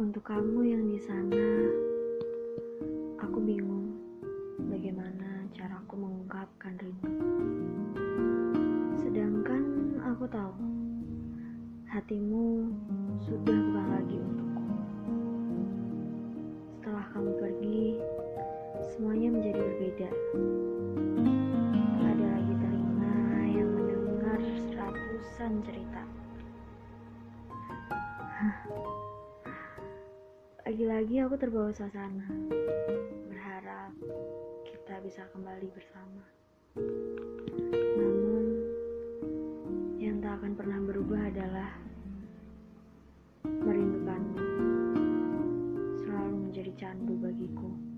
Untuk kamu yang di sana, aku bingung bagaimana caraku mengungkapkan rindu. Sedangkan aku tahu hatimu sudah bukan lagi untukku. Setelah kamu pergi, semuanya menjadi berbeda. Tak ada lagi telinga yang mendengar seratusan cerita. Lagi-lagi aku terbawa suasana, berharap kita bisa kembali bersama. Namun, yang tak akan pernah berubah adalah merindukanmu, selalu menjadi candu bagiku.